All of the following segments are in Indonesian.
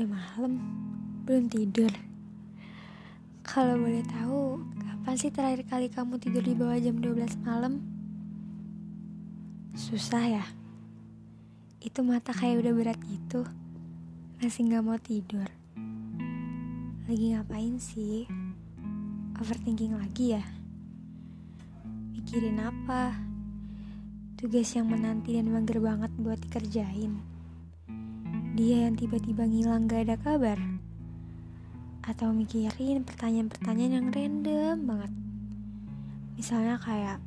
Udah malam, belum tidur. Kalau boleh tahu, kapan sih terakhir kali kamu tidur di bawah jam 12 malam? Susah ya? Itu mata kayak udah berat gitu. Masih gak mau tidur. Lagi ngapain sih? Overthinking lagi ya? Mikirin apa? Tugas yang menanti dan mager banget buat dikerjain. Dia yang tiba-tiba ngilang gak ada kabar. Atau mikirin pertanyaan-pertanyaan yang random banget. Misalnya kayak,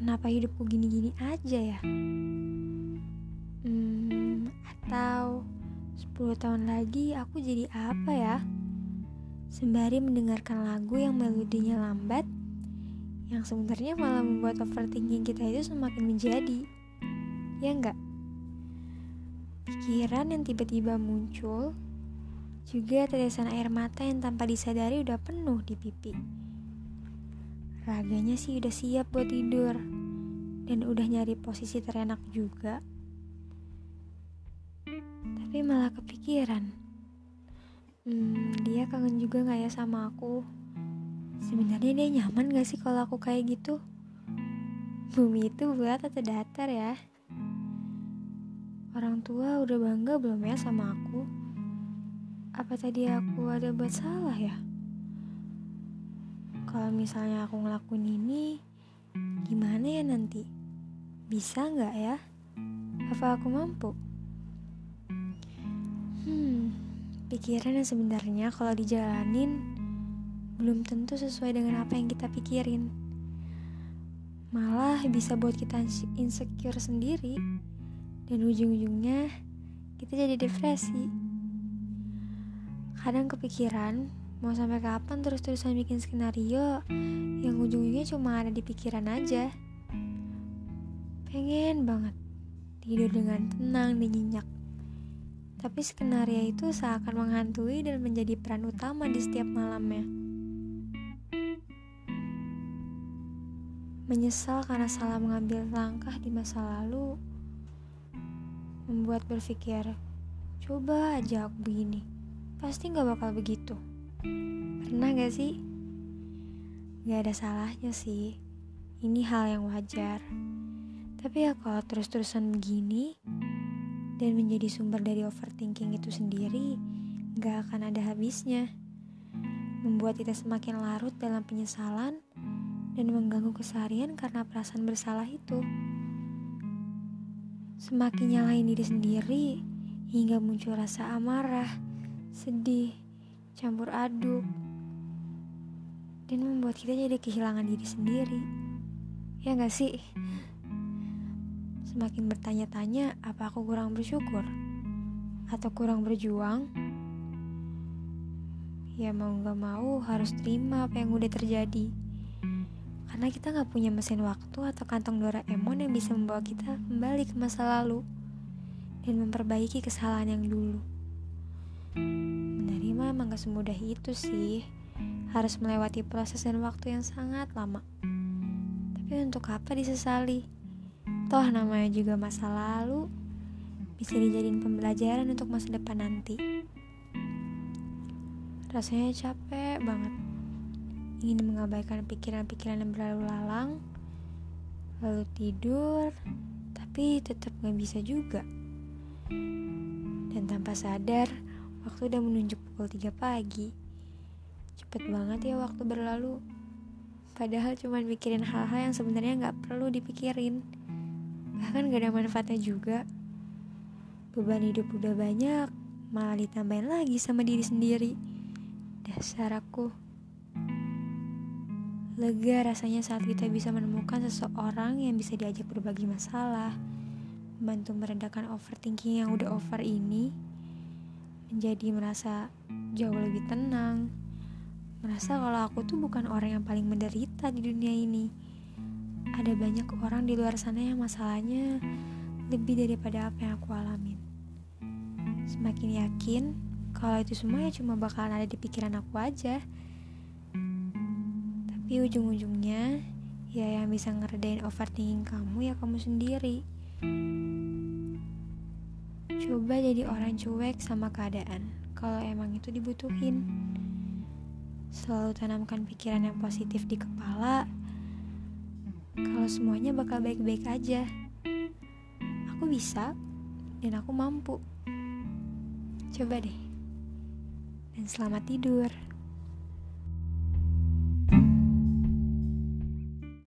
kenapa hidupku gini-gini aja ya? Hmm, atau 10 tahun lagi aku jadi apa ya? Sembari mendengarkan lagu yang melodinya lambat, yang sebenarnya malah membuat overthinking kita itu semakin menjadi. Ya enggak? Pikiran yang tiba-tiba muncul, juga tetesan air mata yang tanpa disadari udah penuh di pipi. Raganya sih udah siap buat tidur, dan udah nyari posisi terenak juga. Tapi malah kepikiran, Hmm, dia kangen juga gak ya sama aku? Sebenarnya dia nyaman gak sih kalau aku kayak gitu? Bumi itu bulat atau datar ya? Orang tua udah bangga belum ya sama aku? Apa tadi aku ada buat salah ya? Kalau misalnya aku ngelakuin ini, gimana ya nanti? Bisa nggak ya? Apa aku mampu? Pikiran yang sebenarnya kalau dijalanin belum tentu sesuai dengan apa yang kita pikirin. Malah bisa buat kita insecure sendiri dan ujung-ujungnya kita jadi depresi. Kadang kepikiran mau sampai kapan terus-terusan bikin skenario yang ujung-ujungnya cuma ada di pikiran aja. Pengen banget tidur dengan tenang dan nyenyak tapi skenario itu seakan menghantui dan menjadi peran utama di setiap malamnya. Menyesal karena salah mengambil langkah di masa lalu, membuat berpikir, coba aja aku begini, pasti gak bakal begitu. Pernah gak sih? Gak ada salahnya sih, ini hal yang wajar. Tapi ya kalau terus-terusan begini, dan menjadi sumber dari overthinking itu sendiri gak akan ada habisnya. Membuat kita semakin larut dalam penyesalan dan mengganggu keseharian karena perasaan bersalah itu. Semakin nyalain diri sendiri hingga muncul rasa amarah, sedih, campur aduk, dan membuat kita jadi kehilangan diri sendiri. Ya gak sih? semakin bertanya-tanya apa aku kurang bersyukur atau kurang berjuang. Ya mau gak mau harus terima apa yang udah terjadi. Karena kita gak punya mesin waktu atau kantong Doraemon yang bisa membawa kita kembali ke masa lalu dan memperbaiki kesalahan yang dulu. Menerima emang gak semudah itu sih. Harus melewati proses dan waktu yang sangat lama. Tapi untuk apa disesali? Toh namanya juga masa lalu bisa dijadiin pembelajaran untuk masa depan nanti. Rasanya capek banget. Ingin mengabaikan pikiran-pikiran yang berlalu lalang, lalu tidur, tapi tetap gak bisa juga. Dan tanpa sadar, waktu udah menunjuk pukul 3 pagi. Cepet banget ya waktu berlalu. Padahal cuma mikirin hal-hal yang sebenarnya gak perlu dipikirin bahkan gak ada manfaatnya juga beban hidup udah banyak malah ditambahin lagi sama diri sendiri dasar aku lega rasanya saat kita bisa menemukan seseorang yang bisa diajak berbagi masalah membantu meredakan overthinking yang udah over ini menjadi merasa jauh lebih tenang merasa kalau aku tuh bukan orang yang paling menderita di dunia ini ada banyak orang di luar sana yang masalahnya lebih daripada apa yang aku alamin. Semakin yakin kalau itu semua ya cuma bakalan ada di pikiran aku aja. Tapi ujung-ujungnya ya yang bisa ngeredain overthinking kamu ya kamu sendiri. Coba jadi orang cuek sama keadaan kalau emang itu dibutuhin. Selalu tanamkan pikiran yang positif di kepala. Kalau semuanya bakal baik-baik aja. Aku bisa dan aku mampu. Coba deh. Dan selamat tidur.